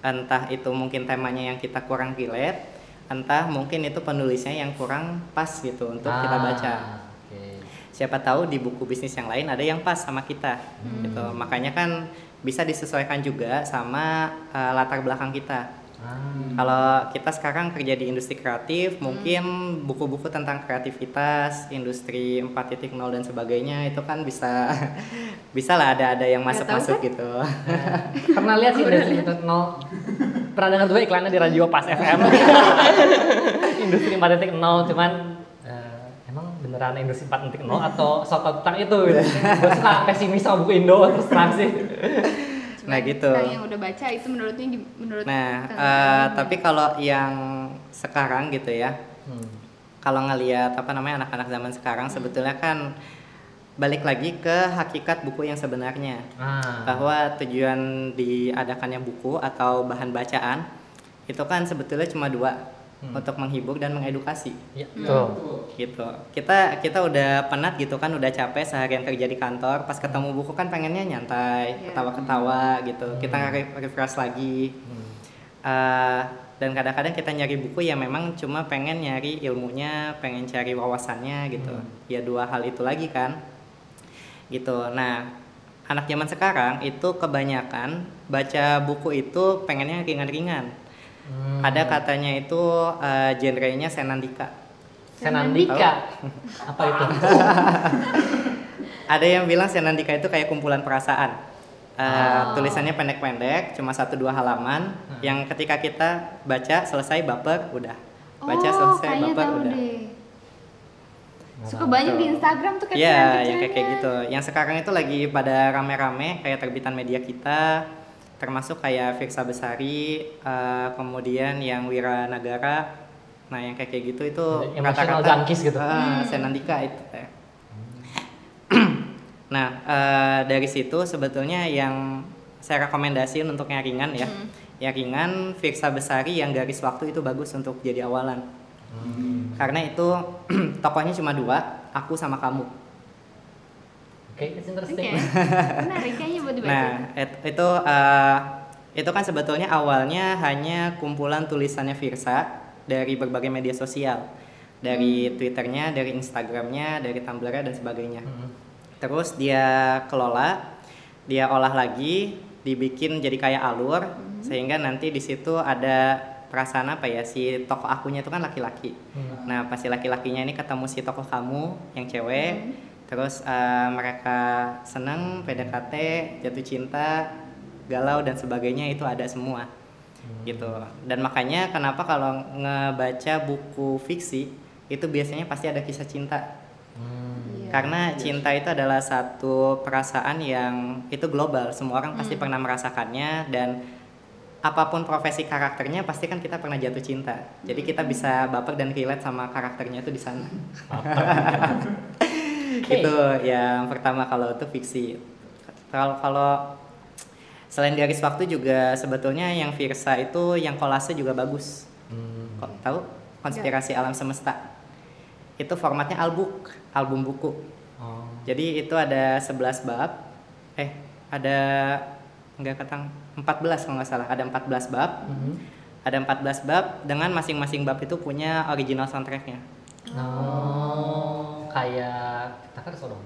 Entah itu mungkin temanya yang kita kurang relate, entah mungkin itu penulisnya yang kurang pas gitu untuk kita Ah, baca. Oke. Siapa tahu di buku bisnis yang lain ada yang pas sama kita, gitu. Makanya kan bisa disesuaikan juga sama eh, latar belakang kita. Ah. Kalau kita sekarang kerja di industri kreatif, mungkin buku-buku tentang kreativitas, industri 4.0 dan sebagainya itu kan bisa bisa lah ada ada yang masuk-masuk gitu. Pernah lihat sih industri 4.0 Pernah dengar juga iklannya di radio Pas FM Industri 4.0 cuman eh, Emang beneran industri 4.0 atau soto tentang itu? Gitu Gue suka pesimis sama buku Indo terus terang sih Nah, gitu. Kalau yang udah baca itu menurutnya menurut Nah, eh, Iqbal tapi kalau yang sekarang gitu ya, Hmm. kalau ngelihat apa namanya anak-anak zaman sekarang sebetulnya kan balik lagi ke hakikat buku yang sebenarnya. Ah. Bahwa tujuan diadakannya buku atau bahan bacaan itu kan sebetulnya cuma dua, Hmm. untuk menghibur dan mengedukasi. Ya, betul Gitu. Kita kita udah penat gitu kan, udah capek seharian kerja di kantor, pas ketemu buku kan pengennya nyantai, Iya. ketawa-ketawa gitu. Kita re- refresh lagi. Hmm. Uh, dan kadang-kadang kita nyari buku yang memang cuma pengen nyari ilmunya, pengen cari wawasannya gitu. Ya dua hal itu lagi kan. Gitu. Nah, anak zaman sekarang itu kebanyakan baca buku itu pengennya ringan-ringan. Hmm. Ada katanya itu uh, genrenya senandika. Senandika Apa itu? Ada yang bilang senandika itu kayak kumpulan perasaan. Uh, Oh. Tulisannya pendek-pendek, cuma satu dua halaman. Hmm. Yang ketika kita baca selesai baper, udah. Baca oh, selesai baper, tahu udah. deh. Suka banyak di Instagram tuh Iya, caption yang kayak kayak gitu. Yang sekarang itu lagi pada rame-rame kayak terbitan media kita, termasuk kayak Firsa Besari, eh, kemudian yang Wira Nagara. Nah, yang kayak kayak gitu itu Emotional junkies gitu. Ah, Senandika itu teh. nah, eh, dari situ sebetulnya yang saya rekomendasiin untuk yang ringan ya. Hmm. Yang ringan Firsa Besari yang garis waktu itu bagus untuk jadi awalan. Hmm. Karena itu tokohnya cuma dua, aku sama kamu. Oke, interesting. menarik kayaknya buat dibaca. Nah, et- itu eh, itu kan sebetulnya awalnya hanya kumpulan tulisannya Firsa dari berbagai media sosial, dari Twitternya, dari Instagramnya, dari Tumblrnya dan sebagainya. Hmm. Terus dia kelola, dia olah lagi, dibikin jadi kayak alur, sehingga nanti di situ ada perasaan apa ya si tokoh akunya itu kan laki-laki. Hmm. Nah pasti laki-lakinya ini ketemu si tokoh kamu yang cewek, terus eh, mereka seneng, PDKT, jatuh cinta, galau dan sebagainya itu ada semua, gitu. Dan makanya kenapa kalau ngebaca buku fiksi itu biasanya pasti ada kisah cinta. Hmm. Iya. Karena cinta itu adalah satu perasaan yang itu global, semua orang pasti pernah merasakannya dan apa pun profesi karakternya pasti kan kita pernah jatuh cinta. Jadi kita bisa baper dan relate sama karakternya itu di sana. itu yang pertama kalau itu fiksi. Kalau kalau selain garis waktu juga sebetulnya yang Virsa itu yang kolase juga bagus. Hmm. Kok tahu konspirasi alam semesta? Itu formatnya albuk, album buku. Oh. Jadi itu ada 11 bab. Eh, ada enggak ketang 14 kalau nggak salah. Ada 14 bab. Mhm. Ada 14 bab dengan masing-masing bab itu punya original soundtracknya. Oh, kayak kita kan dong.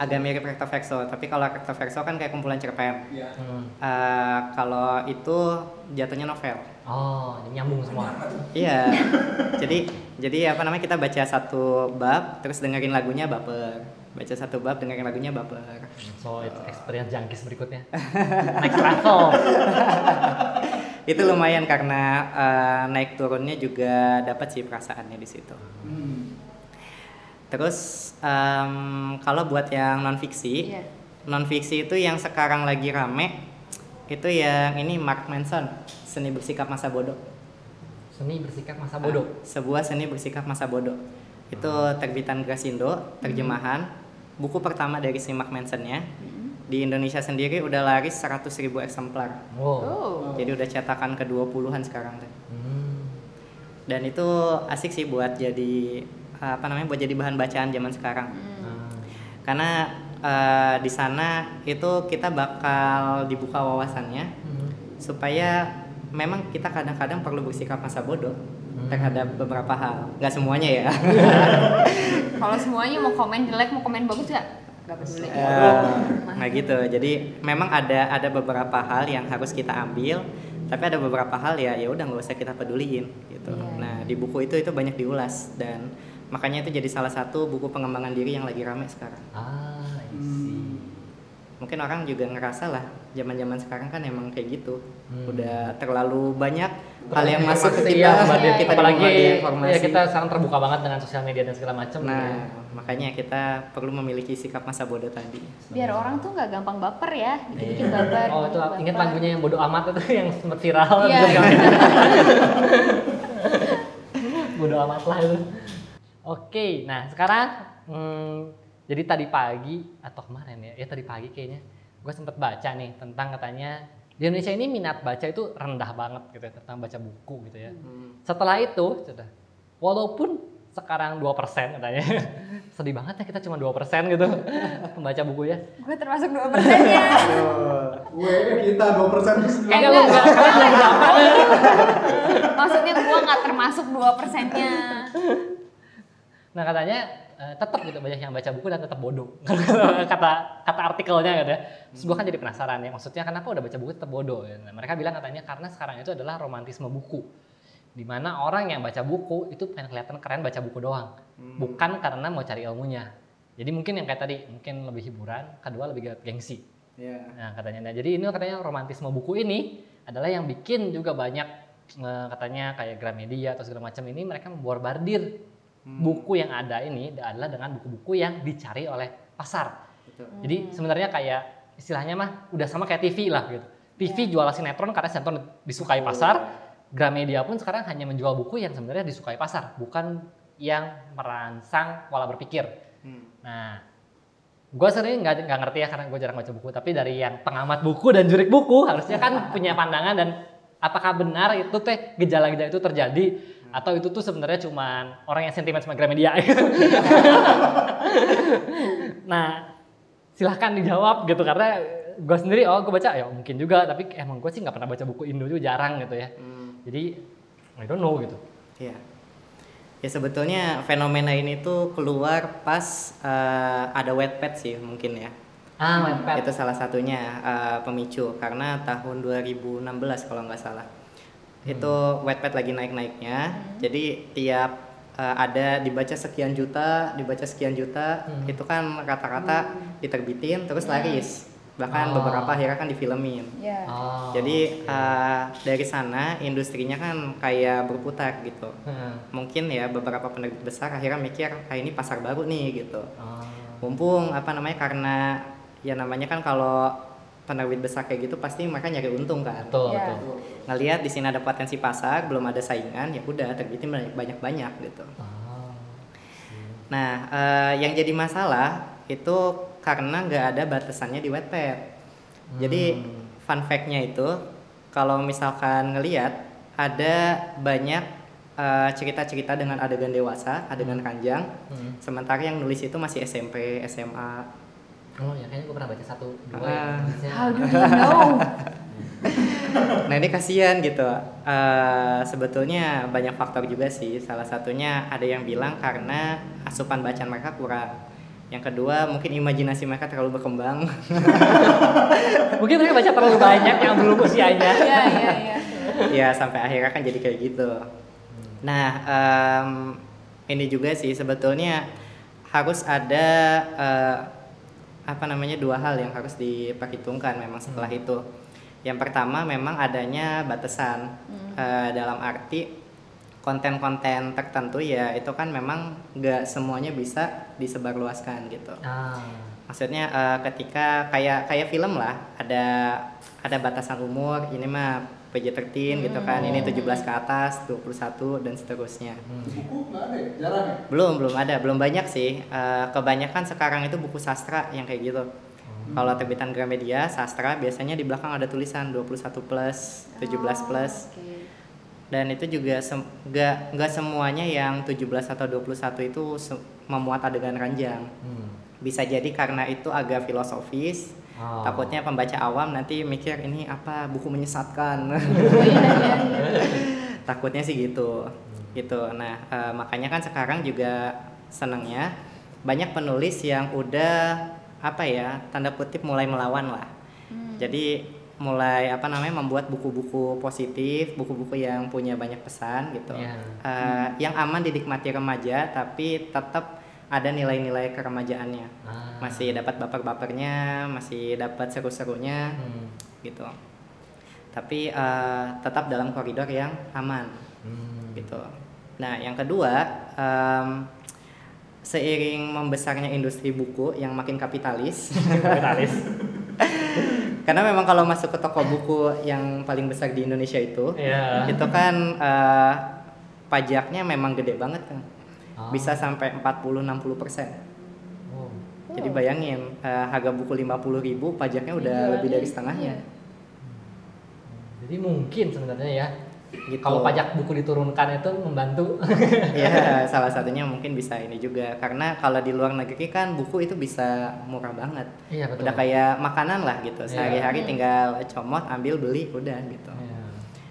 Agak mirip Recto Verso, tapi kalau Recto Verso kan kayak kumpulan cerpen. Iya. Hmm. Eh, kalau itu jatuhnya novel. Oh, jadi nyambung semua. Iya. jadi jadi apa namanya kita baca satu bab terus dengerin lagunya baper. Baca satu bab dengerin lagunya baper. So, itu experience jangkis berikutnya. Next level. Itu lumayan karena eh, naik turunnya juga dapat sih perasaannya di situ. Hmm. Terus em, kalau buat yang non fiksi, Iya. non fiksi itu yang sekarang lagi rame itu yang ini Mark Manson, seni bersikap masa bodoh. Seni bersikap masa bodoh. Sebuah seni bersikap masa bodoh. Itu terbitan Grasindo, terjemahan. Buku pertama dari si Mark Manson-nya. Di Indonesia sendiri udah laris 100.000 ribu eksemplar. Wow. Oh. Jadi udah cetakan ke 20-an sekarang teh. Hmm. Dan itu asik sih buat jadi apa namanya buat jadi bahan bacaan zaman sekarang. Ah. Karena eh, di sana itu kita bakal dibuka wawasannya Hmm. supaya memang kita kadang-kadang perlu bersikap masa bodoh Hmm. terhadap beberapa hal. Nggak semuanya ya. Kalau semuanya mau komen jelek, mau komen bagus ya nggak peduli. Eh, nah gitu. Jadi memang ada ada beberapa hal yang harus kita ambil, Tapi ada beberapa hal ya ya udah nggak usah kita peduliin gitu. Iya. Nah di buku itu itu banyak diulas dan makanya itu jadi salah satu buku pengembangan diri yang lagi rame sekarang. Ah, I see. Mungkin orang juga ngerasa lah zaman-zaman sekarang kan emang kayak gitu. Hmm. Udah terlalu banyak hal yang masuk ke Iya, kita, Mbak Dit. kita apalagi dimombardir informasi. ya kita sekarang terbuka banget dengan sosial media dan segala macam. Nah, makanya kita perlu memiliki sikap masa bodoh tadi. Biar orang tuh nggak gampang baper ya, dikit-dikit Iya. baper. Oh itu dikit-dikit ingat baper. lagunya yang bodoh amat itu yang sempat viral. Iya. bodoh amat lah itu. Oke, nah sekarang hmm, jadi tadi pagi atau kemarin ya, ya tadi pagi kayaknya gue sempat baca nih tentang katanya di Indonesia ini minat baca itu rendah banget gitu ya tentang baca buku gitu ya. Setelah itu, sudah walaupun sekarang 2% katanya. Sedih banget ya kita cuma 2% gitu pembaca buku ya. Gue termasuk dua persennya. Gue kita 2% terus Kayaknya lu enggak berapa? Maksudnya gue nggak termasuk dua persennya. Nah katanya eh, tetap gitu banyak yang baca buku dan tetap bodoh kata kata artikelnya gitu ya. Terus gue kan jadi penasaran ya maksudnya kenapa udah baca buku tetap bodoh ya. Nah, mereka bilang katanya karena sekarang itu adalah romantisme buku. Di mana orang yang baca buku itu pengen kelihatan keren baca buku doang. Bukan karena mau cari ilmunya. Jadi mungkin yang kayak tadi mungkin lebih hiburan, kedua lebih gengsi. Iya. Nah katanya, nah, jadi ini katanya romantisme buku ini adalah yang bikin juga banyak eh, katanya kayak Gramedia atau segala macam ini mereka memborbardir buku yang ada ini adalah dengan buku-buku yang dicari oleh pasar. Betul. Jadi sebenarnya kayak istilahnya mah udah sama kayak TV lah gitu. TV jual sinetron karena sinetron disukai pasar. Gramedia pun sekarang hanya menjual buku yang sebenarnya disukai pasar, bukan yang merangsang pola berpikir. Hmm. Nah, gue sering nggak nggak ngerti ya karena gue jarang baca buku. Tapi dari yang pengamat buku dan jurik buku harusnya kan punya pandangan dan apakah benar itu teh gejala-gejala itu terjadi atau itu tuh sebenarnya cuman orang yang sentimen sama Gramedia. nah, silahkan dijawab gitu karena gue sendiri oh gue baca ya mungkin juga tapi emang gue sih nggak pernah baca buku Indo juga jarang gitu ya. Hmm. Jadi I don't know gitu. Iya. Ya sebetulnya fenomena ini tuh keluar pas eh, ada Wattpad sih mungkin ya. Ah, Wattpad. Itu salah satunya eh, pemicu karena tahun 2016 kalau nggak salah. Itu Wattpad lagi naik-naiknya. Jadi tiap eh, ada dibaca sekian juta, dibaca sekian juta, Hmm. itu kan rata-rata diterbitin terus laris. Bahkan Oh. beberapa akhirnya kan difilmin. Ya. Oh, Jadi oke. eh, dari sana industrinya kan kayak berputar gitu. Hmm. Mungkin ya beberapa penerbit besar akhirnya mikir, ah ini pasar baru nih gitu. Oh. Mumpung apa namanya karena ya namanya kan kalau penerbit besar kayak gitu pasti mereka nyari untung kan. Betul, Ya. betul. Ngelihat di sini ada potensi pasar, belum ada saingan, ya udah terbitin banyak-banyak gitu. Oh. Nah, eh, yang jadi masalah itu karena nggak ada batasannya di Wattpad. Jadi Hmm. fun fact-nya itu kalau misalkan ngelihat ada banyak eh, cerita-cerita dengan adegan dewasa, adegan ranjang, Hmm. sementara yang nulis itu masih SMP, SMA. Oh ya kayaknya gue pernah baca satu dua ya. Nulisnya. How do you know? Nah ini kasihan gitu. Eh, sebetulnya banyak faktor juga sih. Salah satunya ada yang bilang karena asupan bacaan mereka kurang. Yang kedua mungkin imajinasi mereka terlalu berkembang. Mungkin mereka baca terlalu banyak yang belum usianya. Iya, iya, iya. ya sampai akhirnya kan jadi kayak gitu. Nah em, ini juga sih sebetulnya harus ada eh, apa namanya dua hal yang harus diperhitungkan memang setelah itu. Yang pertama memang adanya batasan Eh, dalam arti konten-konten tertentu ya itu kan memang nggak semuanya bisa disebarluaskan gitu. Ah. Maksudnya eh, ketika kayak kayak film lah ada ada batasan umur ini mah PG-13 gitu kan ini 17 ke atas 21 dan seterusnya. Buku nggak ada ya? Jarang ya? Belum belum ada belum banyak sih Eh, kebanyakan sekarang itu buku sastra yang kayak gitu. Kalau terbitan Gramedia sastra biasanya di belakang ada tulisan 21 plus 17 plus Oke. dan itu juga sem- nggak nggak semuanya yang 17 atau 21 itu se- memuat adegan ranjang. Hmm. Bisa jadi karena itu agak filosofis. Oh. Takutnya pembaca awam nanti mikir ini apa buku menyesatkan. Oh, iya, iya, iya. Takutnya sih gitu. Gitu. Nah, eh, makanya kan sekarang juga senangnya banyak penulis yang udah apa ya, tanda kutip mulai melawan lah. Hmm. Jadi mulai apa namanya membuat buku-buku positif, buku-buku yang punya banyak pesan gitu. Iya. Eh, yang aman dinikmati remaja tapi tetap ada nilai-nilai keremajaannya. Ah. Masih dapat baper-bapernya, masih dapat seru-serunya Hmm. gitu. Tapi eh, tetap dalam koridor yang aman Hmm. gitu. Nah, yang kedua, em, seiring membesarnya industri buku yang makin kapitalis, Kapitalis. karena memang kalau masuk ke toko buku yang paling besar di Indonesia itu, Iya. itu kan eh, pajaknya memang gede banget kan, Oh. bisa sampai 40-60 persen. Oh. Jadi bayangin eh, harga buku 50.000 ribu pajaknya udah Iya, lebih dari iya. setengahnya. Jadi mungkin sebenarnya ya Gitu. kalau pajak buku diturunkan itu membantu. ya salah satunya mungkin bisa ini juga karena kalau di luar negeri kan buku itu bisa murah banget. Iya betul. Udah kayak makanan lah gitu. Iya. Sehari-hari tinggal comot, ambil, beli, udah gitu. Iya.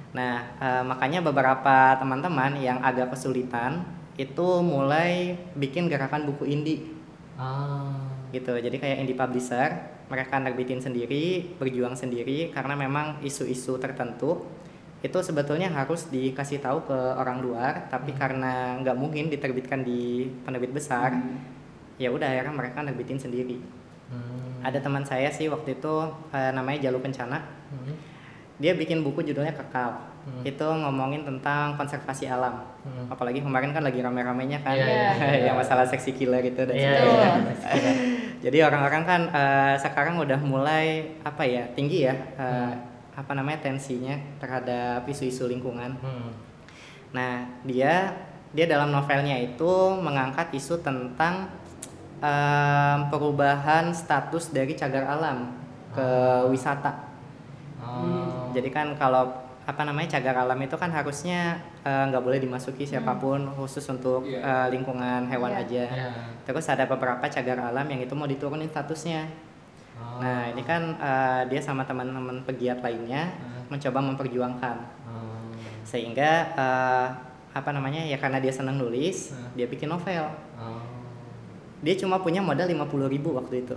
Nah, eh, makanya beberapa teman-teman yang agak kesulitan itu mulai bikin gerakan buku indie Ah. gitu. Jadi kayak indie publisher, mereka nerbitin sendiri, berjuang sendiri karena memang isu-isu tertentu itu sebetulnya harus dikasih tahu ke orang luar, tapi karena nggak mungkin diterbitkan di penerbit besar, ya udah akhirnya mereka nerbitin sendiri. Hmm. Ada teman saya sih waktu itu eh, namanya Jalu Kencana, Hmm. Dia bikin buku judulnya Kekal. Hmm. Itu ngomongin tentang konservasi alam. Hmm. Apalagi kemarin kan lagi rame-ramenya kan Iya, iya, iya. yang masalah seksi killer itu dan sebagainya. iya. Jadi orang-orang kan eh, sekarang udah mulai apa ya tinggi ya eh, apa namanya tensinya terhadap isu-isu lingkungan. Hmm. Nah dia dia dalam novelnya itu mengangkat isu tentang em, perubahan status dari cagar alam ke wisata. Oh. Jadi kan kalau apa namanya cagar alam itu kan harusnya eh, nggak boleh dimasuki siapa pun khusus untuk Iya. eh, lingkungan hewan Iya. aja. Iya. Terus ada beberapa cagar alam yang itu mau diturunin statusnya. Oh. Nah ini kan eh, dia sama teman-teman pegiat lainnya Hmm. mencoba memperjuangkan Oh. sehingga eh, apa namanya ya karena dia senang nulis Hmm. dia bikin novel. Oh. Dia cuma punya modal 50.000 ribu waktu itu.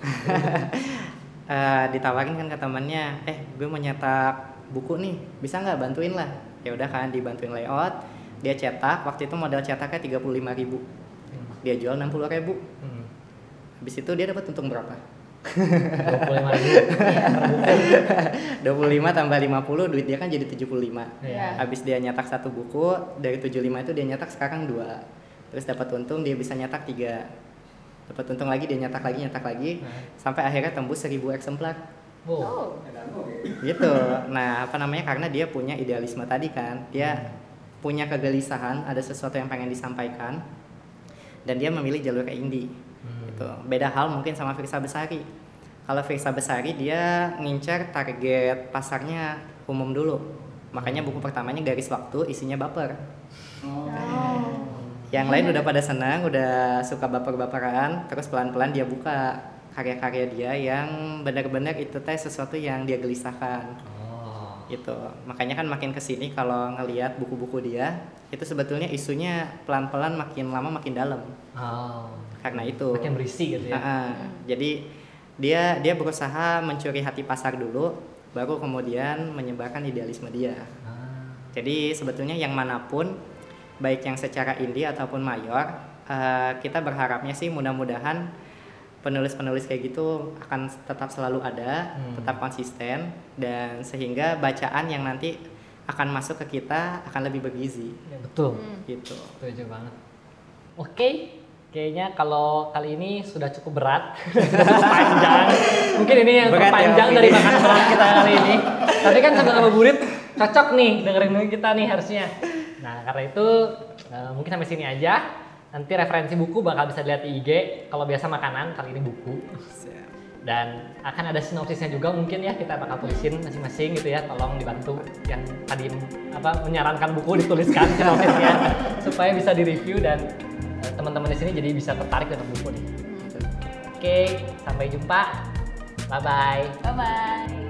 Eh, ditawarin kan ke temannya, eh gue mau nyetak buku nih, bisa nggak bantuin lah? Ya udah kan dibantuin layout, dia cetak. Waktu itu modal cetaknya 35.000 ribu, Hmm. dia jual 60.000 ribu. Hmm. Habis itu dia dapat untung berapa? 25 ribu. 25 tambah 50 duit dia kan jadi 75. Iya. Habis dia nyetak satu buku, dari 75 itu dia nyetak sekarang dua. Terus dapat untung dia bisa nyetak tiga. Dapat untung lagi dia nyetak lagi nyetak lagi Nah. sampai akhirnya tembus 1000 eksemplar. Oh. Oh. Gitu. Nah, apa namanya? Karena dia punya idealisme tadi kan. Dia punya kegelisahan, ada sesuatu yang pengen disampaikan. Dan dia memilih jalur ke indie. Hmm. Gitu. Beda hal mungkin sama Firsa Besari. Kalau Firsa Besari dia ngincer target pasarnya umum dulu. Makanya buku pertamanya Garis Waktu isinya baper. Oh. Yang lain udah pada senang, udah suka baper-baperan, terus pelan-pelan dia buka karya-karya dia yang benar-benar itu teh sesuatu yang dia gelisahkan Oh. gitu. Makanya kan makin ke sini kalau ngelihat buku-buku dia, itu sebetulnya isunya pelan-pelan makin lama makin dalam. Oh. Karena itu. Makin berisi gitu ya. Ah. Jadi dia dia berusaha mencuri hati pasar dulu, baru kemudian menyebarkan idealisme dia. Ah. Jadi sebetulnya yang mana pun, baik yang secara indie ataupun mayor, eh, kita berharapnya sih mudah-mudahan penulis-penulis kayak gitu akan tetap selalu ada, Hmm. tetap konsisten, dan sehingga bacaan yang nanti akan masuk ke kita akan lebih bergizi, Ya, betul. Hmm. gitu. Setuju banget. Oke, kayaknya kalau kali ini sudah cukup berat, sudah cukup panjang. Mungkin ini yang Berat ya, terpanjang Ovi. dari makan kita kali ini. Tapi kan sambil ngabuburit cocok nih dengerin kita nih harusnya. Nah karena itu eh, mungkin sampai sini aja. Nanti referensi buku bakal bisa dilihat di IG. Kalau biasa makanan, kali ini buku. Dan akan ada sinopsisnya juga mungkin ya kita bakal tulisin masing-masing gitu ya. Tolong dibantu yang tadi apa menyarankan buku dituliskan sinopsisnya supaya bisa direview dan eh, teman-teman di sini jadi bisa tertarik dengan buku nih. Oke, sampai jumpa. Bye bye. Bye bye.